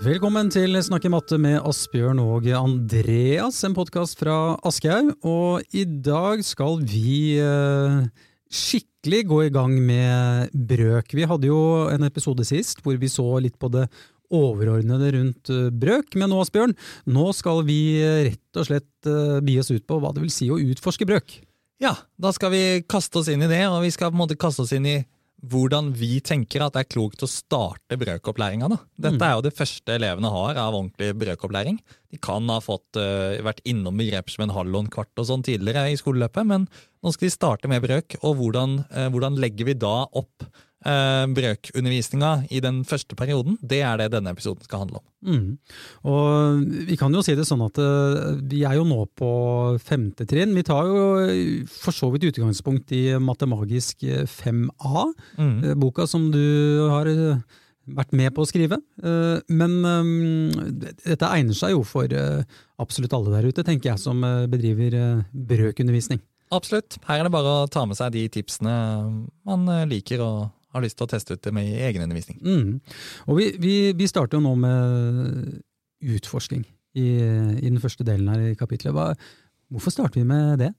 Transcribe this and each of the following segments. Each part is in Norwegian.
Velkommen til Snakke matte med Asbjørn og Andreas, en podkast fra Aschehoug. Og i dag skal vi eh, skikkelig gå i gang med brøk. Vi hadde jo en episode sist hvor vi så litt på det overordnede rundt eh, brøk, men nå, Asbjørn, nå skal vi eh, rett og slett eh, bi oss ut på hva det vil si å utforske brøk. Ja, da skal vi kaste oss inn i det, og vi skal på en måte kaste oss inn i hvordan vi tenker at det er klokt å starte brøkopplæringa. Dette Mm. er jo det første elevene har av ordentlig brøkopplæring. De kan ha fått, uh, vært innom begreper som en halv og en kvart og sånn tidligere i skoleløpet, men nå skal de starte med brøk, og hvordan, uh, hvordan legger vi da opp uh, brøkundervisninga i den første perioden? Det er det denne episoden skal handle om. Mm. Og vi kan jo si det sånn at eh, vi er jo nå på femte trinn. Vi tar jo eh, for så vidt utgangspunkt i Matemagisk eh, 5A, Mm. eh, boka som du har eh, vært med på å skrive. Eh, Men eh, dette egner seg jo for eh, absolutt alle der ute, tenker jeg, som eh, bedriver eh, brøkundervisning. Absolutt. Her er det bare å ta med seg de tipsene man eh, liker og har lyst til å teste ut det med i egen undervisning. Mm. Og vi, vi, vi starter jo nå med utforsking i, i den første delen her i kapitlet. Hva, hvorfor starter vi med det?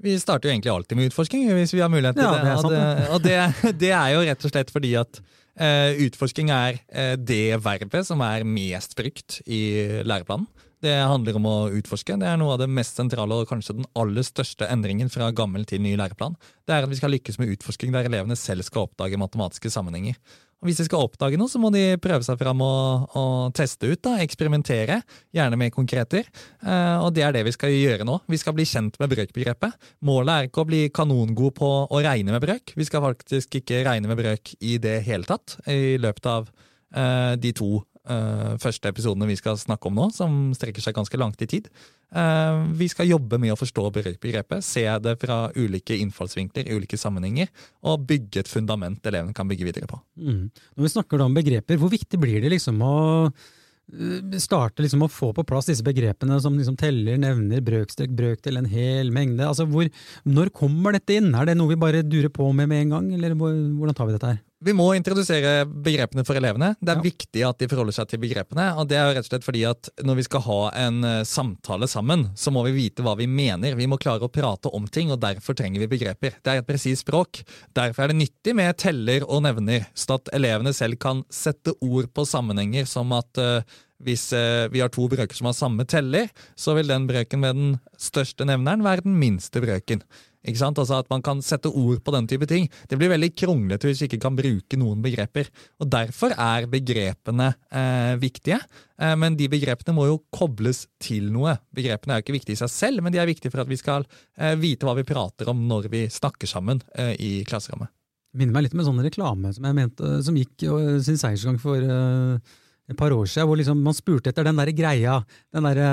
Vi starter jo egentlig alltid med utforsking hvis vi har mulighet til Ja, det. det og det, og det, det er jo rett og slett fordi at uh, utforsking er uh, det verbet som er mest brukt i læreplanen. Det handler om å utforske. Det er noe av det mest sentrale og kanskje den aller største endringen fra gammel til ny læreplan. Det er at vi skal lykkes med utforsking der elevene selv skal oppdage matematiske sammenhenger. Og Hvis de skal oppdage noe, så må de prøve seg fram og, og teste ut. da, Eksperimentere, gjerne med konkreter. Eh, og det er det vi skal gjøre nå. Vi skal bli kjent med brøkbegrepet. Målet er ikke å bli kanongod på å regne med brøk. Vi skal faktisk ikke regne med brøk i det hele tatt i løpet av eh, de to eh, første episodene vi skal snakke om nå, som strekker seg ganske langt i tid. Uh, vi skal jobbe med å forstå begrepet, se det fra ulike innfallsvinkler, ulike sammenhenger, og bygge et fundament elevene kan bygge videre på. Mm. Når vi snakker om begreper, hvor viktig blir det liksom å eh, starte liksom å få på plass disse begrepene som liksom teller, nevner, brøkstrek, brøkdel, en hel mengde? Altså hvor, når kommer dette inn? Er det noe vi bare durer på med med en gang, eller hvordan tar vi dette her? Vi må introdusere begrepene for elevene. Det er Ja. viktig at de forholder seg til begrepene. og det er jo rett og slett fordi at Når vi skal ha en eh, samtale sammen, så må vi vite hva vi mener. Vi må klare å prate om ting, og derfor trenger vi begreper. Det er et presist språk. Derfor er det nyttig med teller og nevner, sånn at elevene selv kan sette ord på sammenhenger som at uh, hvis eh, vi har to brøker som har samme teller, så vil den brøken med den største nevneren være den minste brøken. Ikke sant? Altså At man kan sette ord på den type ting. Det blir veldig kronglete hvis vi ikke kan bruke noen begreper. Og Derfor er begrepene eh, viktige. Eh, men de begrepene må jo kobles til noe. Begrepene er jo ikke viktige i seg selv, men de er viktige for at vi skal eh, vite hva vi prater om når vi snakker sammen eh, i klasserommet. minner meg litt om en sånn reklame som mente, som gikk eh, sin seiersgang for eh, et par år siden, hvor liksom man spurte etter den derre greia, den derre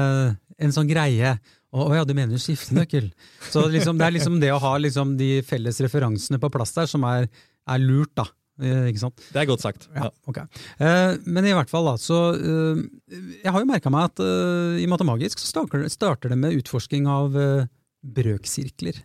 en sånn greie. Å ja, du mener skiftenøkkel. Så liksom, det er liksom det å ha liksom de felles referansene på plass der som er, er lurt, da. Eh, Ikke sant? Det er godt sagt. Ja, ok. Eh, men i hvert fall, da, så eh, Jeg har jo merka meg at i Matemagisk så starter, starter det med utforsking av brøksirkler.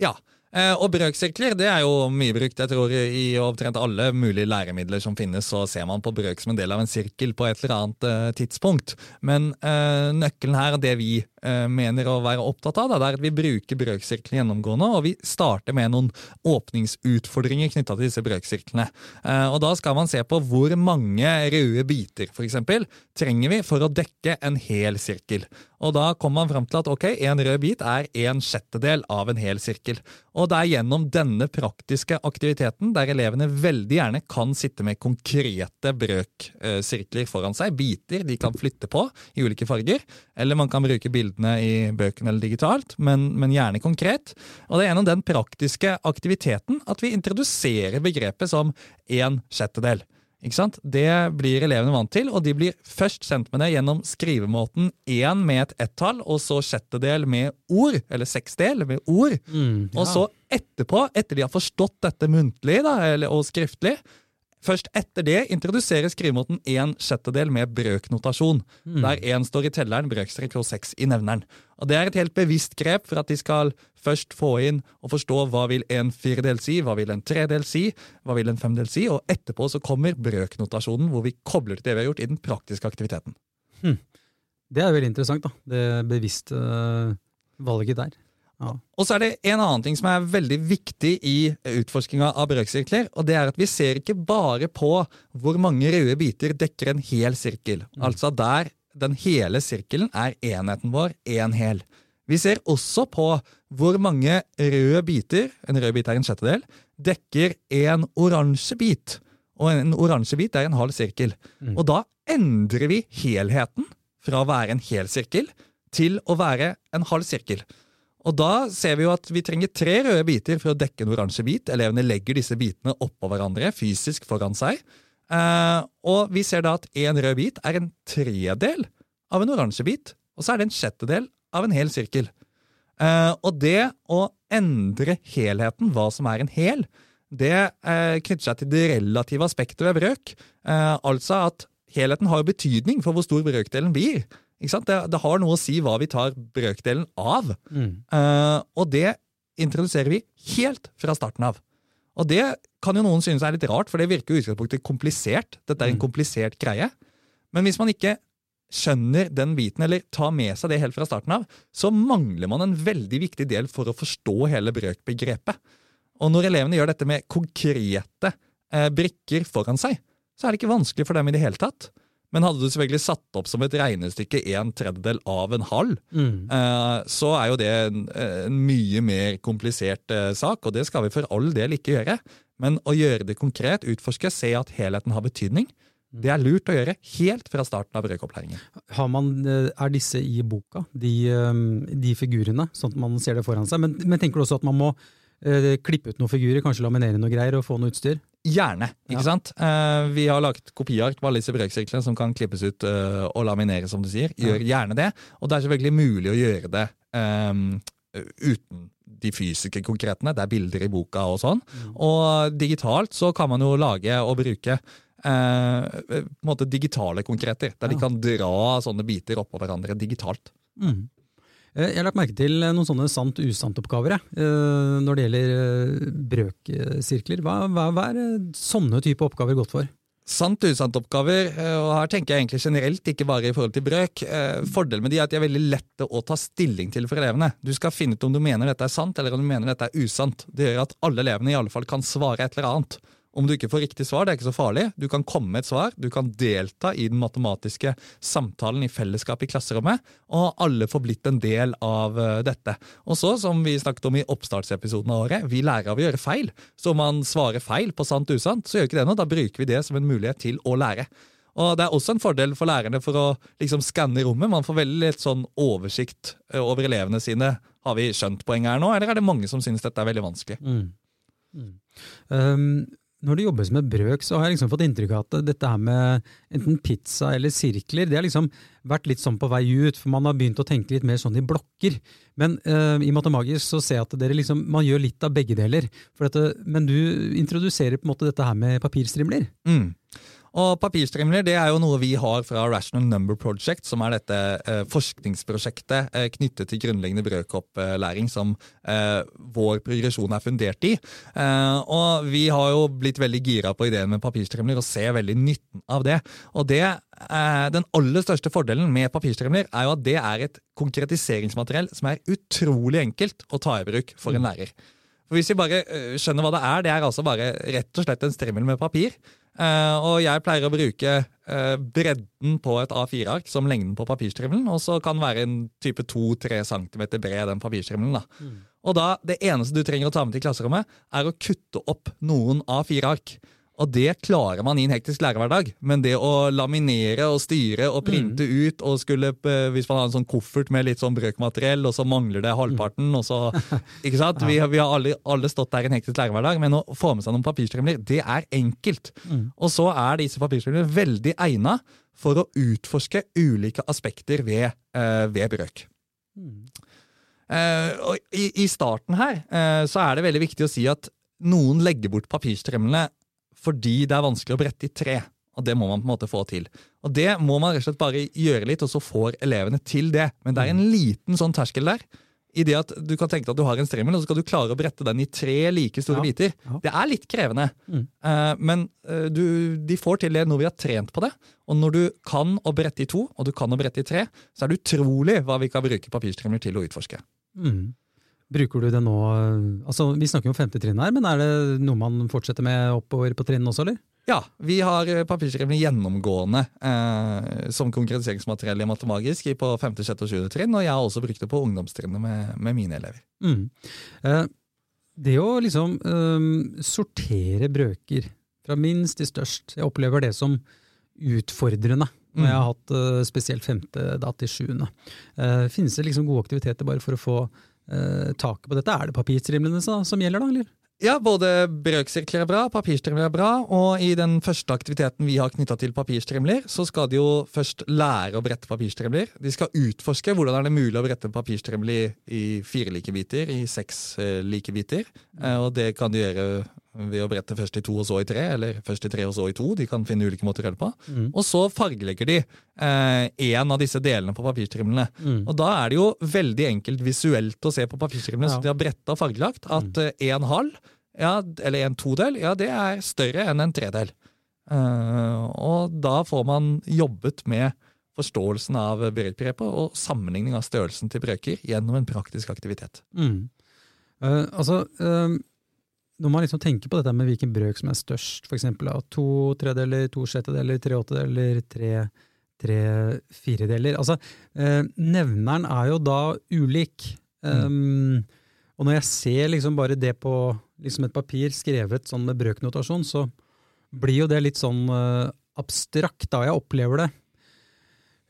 Ja. Og brøksirkler det er jo mye brukt. Jeg tror I omtrent alle mulige læremidler som finnes, så ser man på brøk som en del av en sirkel på et eller annet tidspunkt. Men nøkkelen her, det vi mener å være opptatt av, det er at vi bruker brøksirklene gjennomgående, og vi starter med noen åpningsutfordringer knytta til disse brøksirklene. Eh, og Da skal man se på hvor mange røde biter for eksempel, trenger vi for å dekke en hel sirkel. Og Da kommer man fram til at ok, en rød bit er en sjettedel av en hel sirkel. Og det er gjennom denne praktiske aktiviteten, der elevene veldig gjerne kan sitte med konkrete brøksirkler foran seg, biter de kan flytte på i ulike farger, eller man kan bruke bildene i bøkene eller digitalt, men, men gjerne konkret. Og det er gjennom den praktiske aktiviteten at vi introduserer begrepet som en sjettedel. Ikke sant? Det blir elevene vant til, og de blir først sendt med det gjennom skrivemåten én med et ett-tall, og så sjettedel med ord, eller seksdel med ord. Mm, Og så etterpå, etter de har forstått dette muntlig da, eller, og skriftlig, Først etter det introduserer skrivemåten en sjettedel med brøknotasjon, der én står i telleren, brøkstrekk og seks i nevneren. Og Det er et helt bevisst grep for at de skal først få inn og forstå hva vil en firedel si, hva vil en tredel si, hva vil en femdel si, og etterpå så kommer brøknotasjonen, hvor vi kobler til det vi har gjort i den praktiske aktiviteten. Det er veldig interessant, da. Det bevisste øh, valget der. Ja. Og så er det en annen ting som er veldig viktig i utforskinga av brøksirkler, og det er at vi ser ikke bare på hvor mange røde biter dekker en hel sirkel. Altså der den hele sirkelen er enheten vår, én hel. Vi ser også på hvor mange røde biter, en rød bit er en sjettedel, dekker en oransje bit. Og en oransje bit er en halv sirkel. Og da endrer vi helheten fra å være en hel sirkel til å være en halv sirkel. Og da ser vi jo at vi trenger tre røde biter for å dekke en oransje bit. Elevene legger disse bitene oppå hverandre fysisk foran seg. Eh, og vi ser da at én rød bit er en tredel av en oransje bit, og så er det en sjettedel av en hel sirkel. Eh, og det å endre helheten, hva som er en hel, det eh, knytter seg til det relative aspektet ved brøk. Altså at helheten har betydning for hvor stor brøkdelen blir. Det, det har noe å si hva vi tar brøkdelen av. Eh, og det introduserer vi helt fra starten av. Og det kan jo noen synes er litt rart, for det virker jo utgangspunktet komplisert. Dette er en komplisert greie. Men hvis man ikke skjønner den biten, eller tar med seg det helt fra starten av, så mangler man en veldig viktig del for å forstå hele brøkbegrepet. Og når elevene gjør dette med konkrete eh, brikker foran seg, så er det ikke vanskelig for dem i det hele tatt. Men hadde du selvfølgelig satt opp som et regnestykke en tredjedel av en halv, eh, så er jo det en, en mye mer komplisert eh, sak, og det skal vi for all del ikke gjøre. Men å gjøre det konkret, utforske, se at helheten har betydning, det er lurt å gjøre helt fra starten av brøkopplæringen. Har man, øh, er disse i boka, de, de figurene, sånn at man ser det foran seg? Men, men tenker du også at man må klippe ut noen figurer, kanskje laminere noe greier og få noe utstyr? Gjerne. ikke Ja. sant? Uh, vi har laget kopiark med alle disse brøksirklene som kan klippes ut uh, og lamineres, som du sier. Gjør gjerne det. Og det er selvfølgelig mulig å gjøre det um, uten de fysiske konkretene. Det er bilder i boka og sånn. Og digitalt så kan man jo lage og bruke uh, på en måte digitale konkreter, der de kan dra sånne biter oppå hverandre digitalt. Mm. Eh, Jeg har lagt merke til noen sånne sant-usant-oppgaver eh, når det gjelder eh, brøksirkler. Hva, hva, hva er eh, sånne type oppgaver godt for? Sant-usant-oppgaver, eh, og her tenker jeg egentlig generelt, ikke bare i forhold til brøk. Eh, Fordelen med de er at de er veldig lette å ta stilling til for elevene. Du skal finne ut om du mener dette er sant, eller om du mener dette er usant. Det gjør at alle elevene i alle fall kan svare et eller annet. Om du ikke får riktig svar, det er ikke så farlig. Du kan komme med et svar, du kan delta i den matematiske samtalen i fellesskap i klasserommet, og alle får blitt en del av eh, dette. Og så, som vi snakket om i oppstartsepisoden av året, vi lærer av å gjøre feil. Så om man svarer feil på sant-usant, så gjør ikke det noe. Da bruker vi det som en mulighet til å lære. Og Det er også en fordel for lærerne for å liksom skanne rommet. Man får veldig litt sånn oversikt eh, over elevene sine. Har vi skjønt poenget her nå, eller er det mange som synes dette er veldig vanskelig? Um, når det jobbes med brøk, så har jeg liksom fått inntrykk av at dette her med enten pizza eller sirkler, det har liksom vært litt sånn på vei ut, for man har begynt å tenke litt mer sånn i blokker. Men uh, i Matemagisk så ser jeg at dere liksom, man gjør litt av begge deler. Dette, men du introduserer på en måte dette her med papirstrimler. Mm. Og Papirstrimler det er jo noe vi har fra Rational Number Project, som er dette eh, forskningsprosjektet eh, knyttet til grunnleggende brøkopplæring som eh, vår progresjon er fundert i. Eh, og Vi har jo blitt veldig gira på ideen med papirstrimler og ser veldig nytten av det. Og det, eh, Den aller største fordelen med papirstrimler er jo at det er et konkretiseringsmateriell som er utrolig enkelt å ta i bruk for en lærer. For Hvis vi bare øh, skjønner hva det er, det er altså bare rett og slett en strimmel med papir. Eh, og jeg pleier å bruke eh, bredden på et A4-ark som lengden på papirstrimmelen, og så kan være en type 2-3 cm bred, den papirstrimmelen. da. Og da, Det eneste du trenger å ta med til klasserommet, er å kutte opp noen A4-ark. Og det klarer man i en hektisk lærerhverdag, men det å laminere og styre og printe ut og skulle, eh, Hvis man har en sånn koffert med litt sånn brøkmateriell, og så mangler det halvparten, og så Ikke sant? Vi, har- vi har alle, alle stått der i en hektisk lærerhverdag, men å få med seg noen papirstrimler, det er enkelt. Og så er disse papirstrimlene veldig egna for å utforske ulike aspekter ved, eh, ved brøk. Eh, og i, I starten her eh, så er det veldig viktig å si at noen legger bort papirstrimlene fordi det er vanskelig å brette i tre. Og det må man på en måte få til. Og det må man rett og slett bare gjøre litt, og så får elevene til det. Men det er en liten sånn terskel der. I det at Du kan tenke deg at du har en strimmel, og så skal du klare å brette den i tre like store Ja, biter. ja. Det er litt krevende, Mm. Uh, men uh, du, de får til det når vi har trent på det. Og når du kan å brette i to, og du kan å brette i tre, så er det utrolig hva vi kan bruke papirstrimler til å utforske. Mm. Bruker du det nå altså Vi snakker jo om femte trinn her, men er det noe man fortsetter med oppover på trinn også, eller? Ja, vi har eh, gjennomgående eh, som konkretiseringsmateriell i matematisk på 5., 6. og 7. trinn, og jeg har også brukt det på ungdomstrinnet med, med mine elever. Mm. Eh, det å liksom eh, sortere brøker fra minst til størst, jeg opplever det som utfordrende når jeg har hatt eh, spesielt femte da til sjuende. Eh, finnes det liksom gode aktiviteter bare for å få taket på dette? Er det papirstrimlene som gjelder, da? eller? Ja, både brøksirkler er bra, papirstrimler er bra, og i den første aktiviteten vi har knytta til papirstrimler, så skal de jo først lære å brette papirstrimler. De skal utforske hvordan er det mulig å brette en papirstrimler i, i fire like biter, i seks eh, like biter. Eh, og det kan de gjøre ved å brette først i to og så i tre, eller først i tre og så i to. De kan finne ulike måter å gjøre det på. Mm. Og så fargelegger de én av disse delene på papirstrimlene. Mm. Og da er det jo veldig enkelt visuelt å se på papirstrimlene Ja. som de har bretta og fargelagt, at én halv, ja, eller en todel, ja, det er større enn en tredel. Eh, og da får man jobbet med forståelsen av brøkbegrepet og sammenligning av størrelsen til brøker gjennom en praktisk aktivitet. Mm. Uh, altså, eh, når man liksom tenker på dette med hvilken brøk som er størst, f.eks. to tredeler, to sjettedeler, tre åttedeler, tre, tre firedeler altså, eh, Nevneren er jo da ulik. Um, og når jeg ser liksom bare det på liksom et papir skrevet sånn med brøknotasjon, så blir jo det litt sånn uh, abstrakt da jeg opplever det.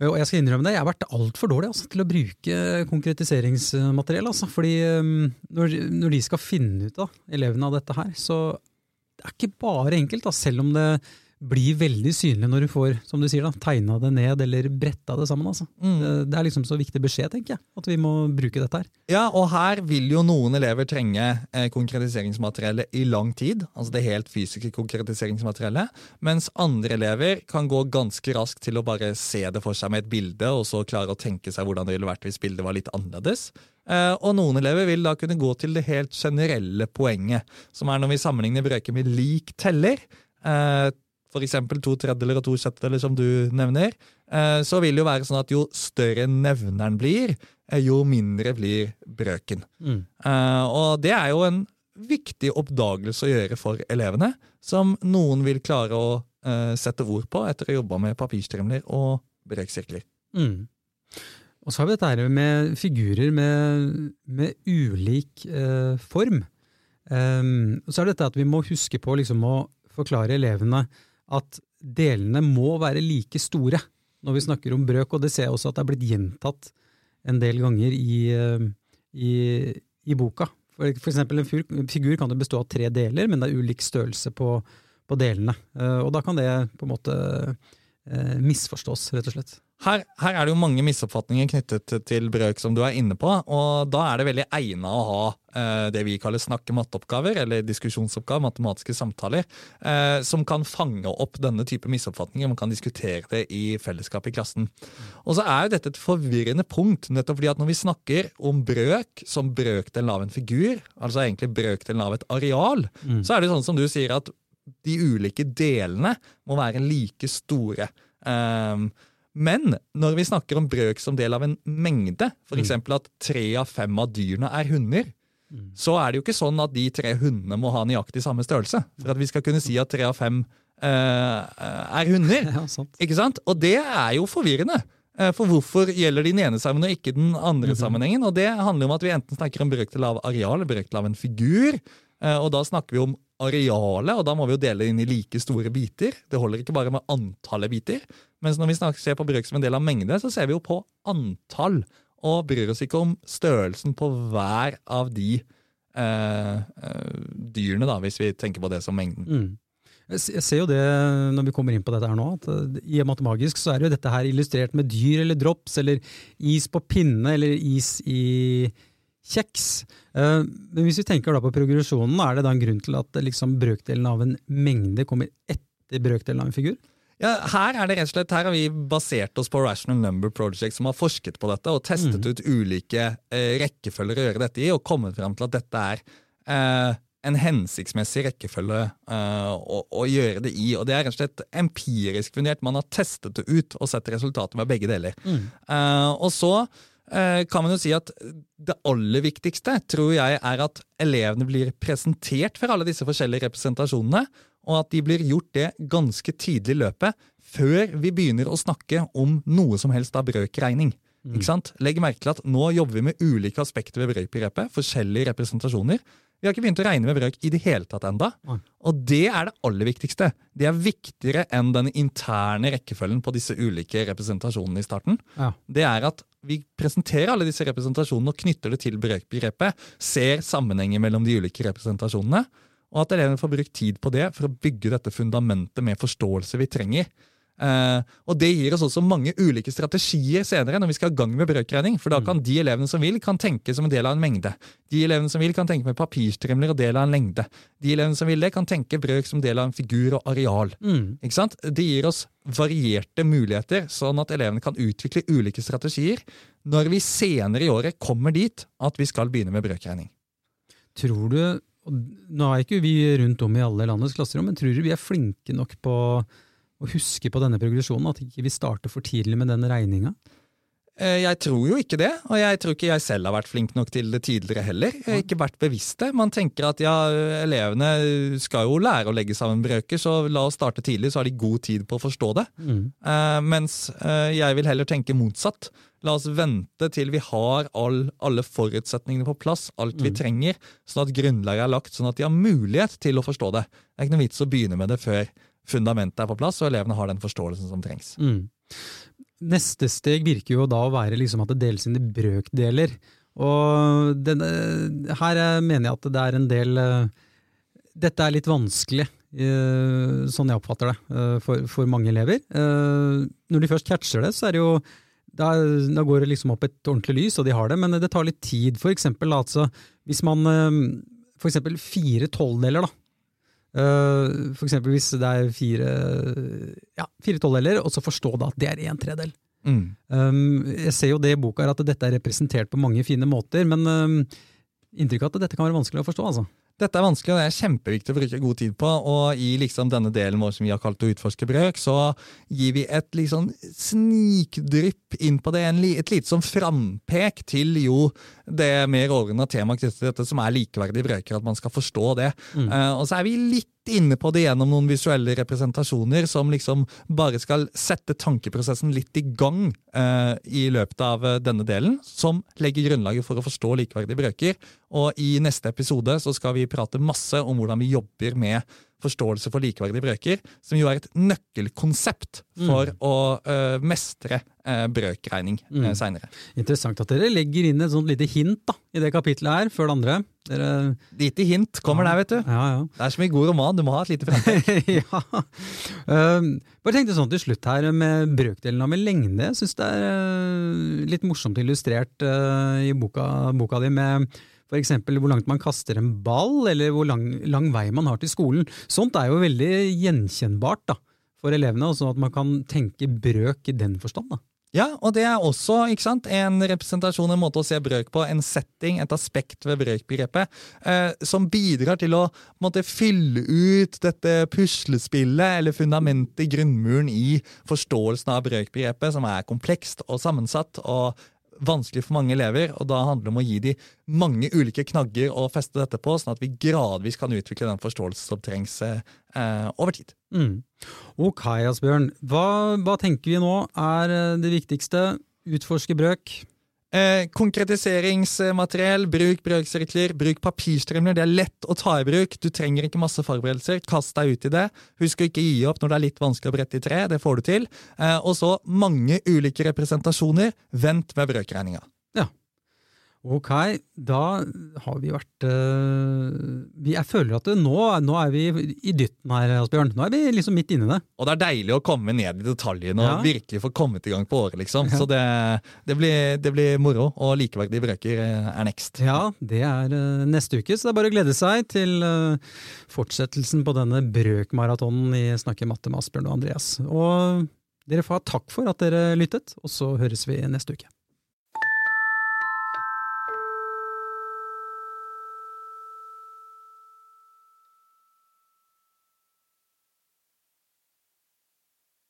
Eh, Og jeg skal innrømme det, jeg har vært altfor dårlig altså, til å bruke konkretiseringsmateriell. Altså, fordi um, når, når de skal finne ut av elevene av dette her, så det er ikke bare enkelt, da, selv om det blir veldig synlig når du får som du sier da, tegna det ned eller bretta det sammen. Altså. Det, det er liksom så viktig beskjed, tenker jeg, at vi må bruke dette her. Ja, og her vil jo noen elever trenge eh, konkretiseringsmateriellet i lang tid, altså det helt fysiske konkretiseringsmateriellet, mens andre elever kan gå ganske raskt til å bare se det for seg med et bilde, og så klare å tenke seg hvordan det ville vært hvis bildet var litt annerledes. Eh, og noen elever vil da kunne gå til det helt generelle poenget, som er når vi sammenligner brøker med lik teller. Eh, eksempel to tredjedeler og to sjettedeler, som du nevner, eh, så vil det jo være sånn at jo større nevneren blir, eh, jo mindre blir brøken. Mm. Eh, og det er jo en viktig oppdagelse å gjøre for elevene, som noen vil klare å sette ord på etter å ha jobba med papirstrimler og brøksirkler. Mm. Og så har vi dette med figurer med, med ulik eh, form. Um, og så er det dette at vi må huske på liksom, å forklare elevene at delene må være like store når vi snakker om brøk, og det ser jeg også at det er blitt gjentatt en del ganger i, eh, i, i boka. For, for eksempel en figur kan jo bestå av tre deler, men det er ulik størrelse på, på delene. Eh, og da kan det på en måte eh, misforstås, rett og slett. Her, her er det jo mange misoppfatninger knyttet til brøk, som du er inne på. og Da er det veldig egna å ha eh, det vi kaller snakke-matteoppgaver, eller diskusjonsoppgaver, matematiske samtaler, eh, som kan fange opp denne type misoppfatninger. Man kan diskutere det i fellesskap i klassen. Og så er jo dette et forvirrende punkt, nettopp fordi at når vi snakker om brøk som brøkdelen av en figur, altså egentlig brøkdelen av et areal, så er det sånn som du sier at de ulike delene må være like store. Um, men når vi snakker om brøk som del av en mengde, f.eks. at tre av fem av dyrene er hunder, så er det jo ikke sånn at de tre hundene må ha nøyaktig samme størrelse. For at vi skal kunne si at tre av fem eh, er hunder. Ja. Ikke sant? Og det er jo forvirrende. Eh, For hvorfor gjelder den ene sammen og ikke den andre sammenhengen? Og det handler om at vi enten snakker om brøkdel av areal brøk brøkdel av en figur. eh, Og da snakker vi om arealet, og da må vi jo dele det inn i like store biter. Det holder ikke bare med antallet biter. Mens når vi snakker, ser på brøk som en del av mengde, så ser vi jo på antall. Og bryr oss ikke om størrelsen på hver av de eh, eh, dyrene, da, hvis vi tenker på det som mengden. Mm. Jeg ser jo det når vi kommer inn på dette her nå, at eh, i Matemagisk så er jo dette her illustrert med dyr eller drops, eller is på pinne, eller is i, kjeks. Eh, men hvis vi tenker da på progresjonen, er det da en grunn til at liksom brøkdelen av en mengde kommer etter brøkdelen av en figur? Ja, her er det rett og slett, her har vi basert oss på Rational Number Project, som har forsket på dette og testet mm. ut ulike eh, rekkefølger å gjøre dette i, og kommet fram til at dette er eh, en hensiktsmessig rekkefølge eh, å, å, gjøre det i. Og det er rett og slett empirisk fundert. Man har testet det ut og sett resultatet med begge deler. Mm. Og så kan man jo si at det aller viktigste tror jeg er at elevene blir presentert for alle disse forskjellige representasjonene, og at de blir gjort det ganske tidlig i løpet, før vi begynner å snakke om noe som helst av brøkregning. Mm. Ikke sant? Legg merke til at Nå jobber vi med ulike aspekter ved brøkbegrepet, forskjellige representasjoner. Vi har ikke begynt å regne med brøk i det hele tatt enda. Og det er det aller viktigste. Det er viktigere enn den interne rekkefølgen på disse ulike representasjonene i starten. Ja. Det er at vi presenterer alle disse representasjonene og knytter det til brøkbegrepet. Ser sammenhenger mellom de ulike representasjonene. Og at elevene får brukt tid på det for å bygge dette fundamentet med forståelse vi trenger. Uh, og Det gir oss også mange ulike strategier senere når vi skal i gang med brøkregning. For da kan mm. de elevene som vil, kan tenke som en del av en mengde. De elevene som vil, kan tenke med papirstrimler og del av en lengde. De elevene som vil det, kan tenke brøk som del av en figur og areal. Mm. Ikke sant? Det gir oss varierte muligheter, sånn at elevene kan utvikle ulike strategier når vi senere i året kommer dit at vi skal begynne med brøkregning. Tror du, Nå er ikke vi rundt om i alle landets klasserom, men tror du vi er flinke nok på å huske på denne progresjonen, at ikke vi starter for tidlig med den regninga? Eh, jeg tror jo ikke det, og jeg tror ikke jeg selv har vært flink nok til det tidligere heller. Jeg har ikke vært bevisst det. Man tenker at ja, elevene skal jo lære å legge sammen brøker, så la oss starte tidlig, så har de god tid på å forstå det. Mm. Uh, mens uh, jeg vil heller tenke motsatt. La oss vente til vi har all, alle forutsetningene på plass, alt mm. vi trenger, sånn at grunnlaget er lagt, sånn at de har mulighet til å forstå det. Det er ikke noe vits å begynne med det før fundamentet er på plass, og elevene har den forståelsen som trengs. Mm. Neste steg virker jo da å være liksom at det deles inn i brøkdeler. Og denne, her mener jeg at det er en del uh, Dette er litt vanskelig, uh, sånn jeg oppfatter det, uh, for, for, mange elever. når de først catcher det, så er det jo da, da, går det liksom opp et ordentlig lys, og de har det, men det tar litt tid. For eksempel, altså, hvis man for eksempel fire tolvdeler, da, Uh, for eksempel hvis det er fire, ja, fire tolvdeler, og så forstå da at det er en tredel. Mm. Um, jeg ser jo det i boka at dette er representert på mange fine måter, men um, inntrykk av at dette kan være vanskelig å forstå. altså. Dette er vanskelig, og det er kjempeviktig å bruke god tid på. Og i liksom denne delen vår som vi har kalt å utforske brøk, så gir vi et liksom snikdrypp inn på det. Et lite sånn frampek til jo det mer overordna temaet knyttet til dette, som er likeverdige brøker, at man skal forstå det. Mm. Uh, og så er vi litt inne på det gjennom noen visuelle representasjoner som liksom bare skal sette tankeprosessen litt i gang uh, i løpet av uh, denne delen, som legger grunnlaget for å forstå likeverdige brøker. Og i neste episode så skal vi prate masse om hvordan vi jobber med forståelse for likeverdige brøker, som jo er et nøkkelkonsept for mm. å uh, mestre uh, brøkregning uh, mm. seinere. Interessant at dere legger inn et sånt lite hint da, i det kapitlet her, før det andre. Dere... Lite hint kommer ja. der, vet du. Ja, ja. Det er som i god roman, du må ha et lite fremtid. ja. Uh, bare tenkte sånn til slutt her med brøkdelen av med lengde. Jeg syns det er uh, litt morsomt illustrert uh, i boka, boka di med F.eks. hvor langt man kaster en ball, eller hvor lang, lang, vei man har til skolen. Sånt er jo veldig gjenkjennbart da, for elevene, og sånn at man kan tenke brøk i den forstand. da. Ja, og det er også sant, en representasjon, en måte å se brøk på, en setting, et aspekt ved brøkbegrepet, eh, som bidrar til å måtte, fylle ut dette puslespillet, eller fundamentet, grunnmuren i forståelsen av brøkbegrepet, som er komplekst og sammensatt, og vanskelig for mange elever, og da handler det om å gi dem mange ulike knagger å feste dette på, sånn at vi gradvis kan utvikle den forståelsen som trengs eh, over tid. Mm. Ok, Asbjørn. Hva, hva tenker vi nå er eh, det viktigste? Utforske brøk, Eh, konkretiseringsmateriell, bruk brødsirkler, bruk papirstrømler. Det er lett å ta i bruk. Du trenger ikke masse forberedelser. Kast deg ut i det. Husk å ikke gi opp når det er litt vanskelig å brette i tre. Det får du til. Eh, og så mange ulike representasjoner. Vent med brøkregninga. Ja. Ok, da har vi vært uh, Jeg føler at nå, nå, er vi i dytten her, Asbjørn. Nå er vi liksom midt inni det. Og det er deilig å komme ned i detaljene og ja. virkelig få kommet i gang på året, liksom. Ja. Så det, det, blir, det, blir, moro. Og likeverdige brøker er next. Ja, det er uh, neste uke, så det er bare å glede seg til fortsettelsen på denne brøkmaratonen i Snakke matte med Asbjørn og Andreas. Og dere får ha takk for at dere lyttet, og så høres vi neste uke.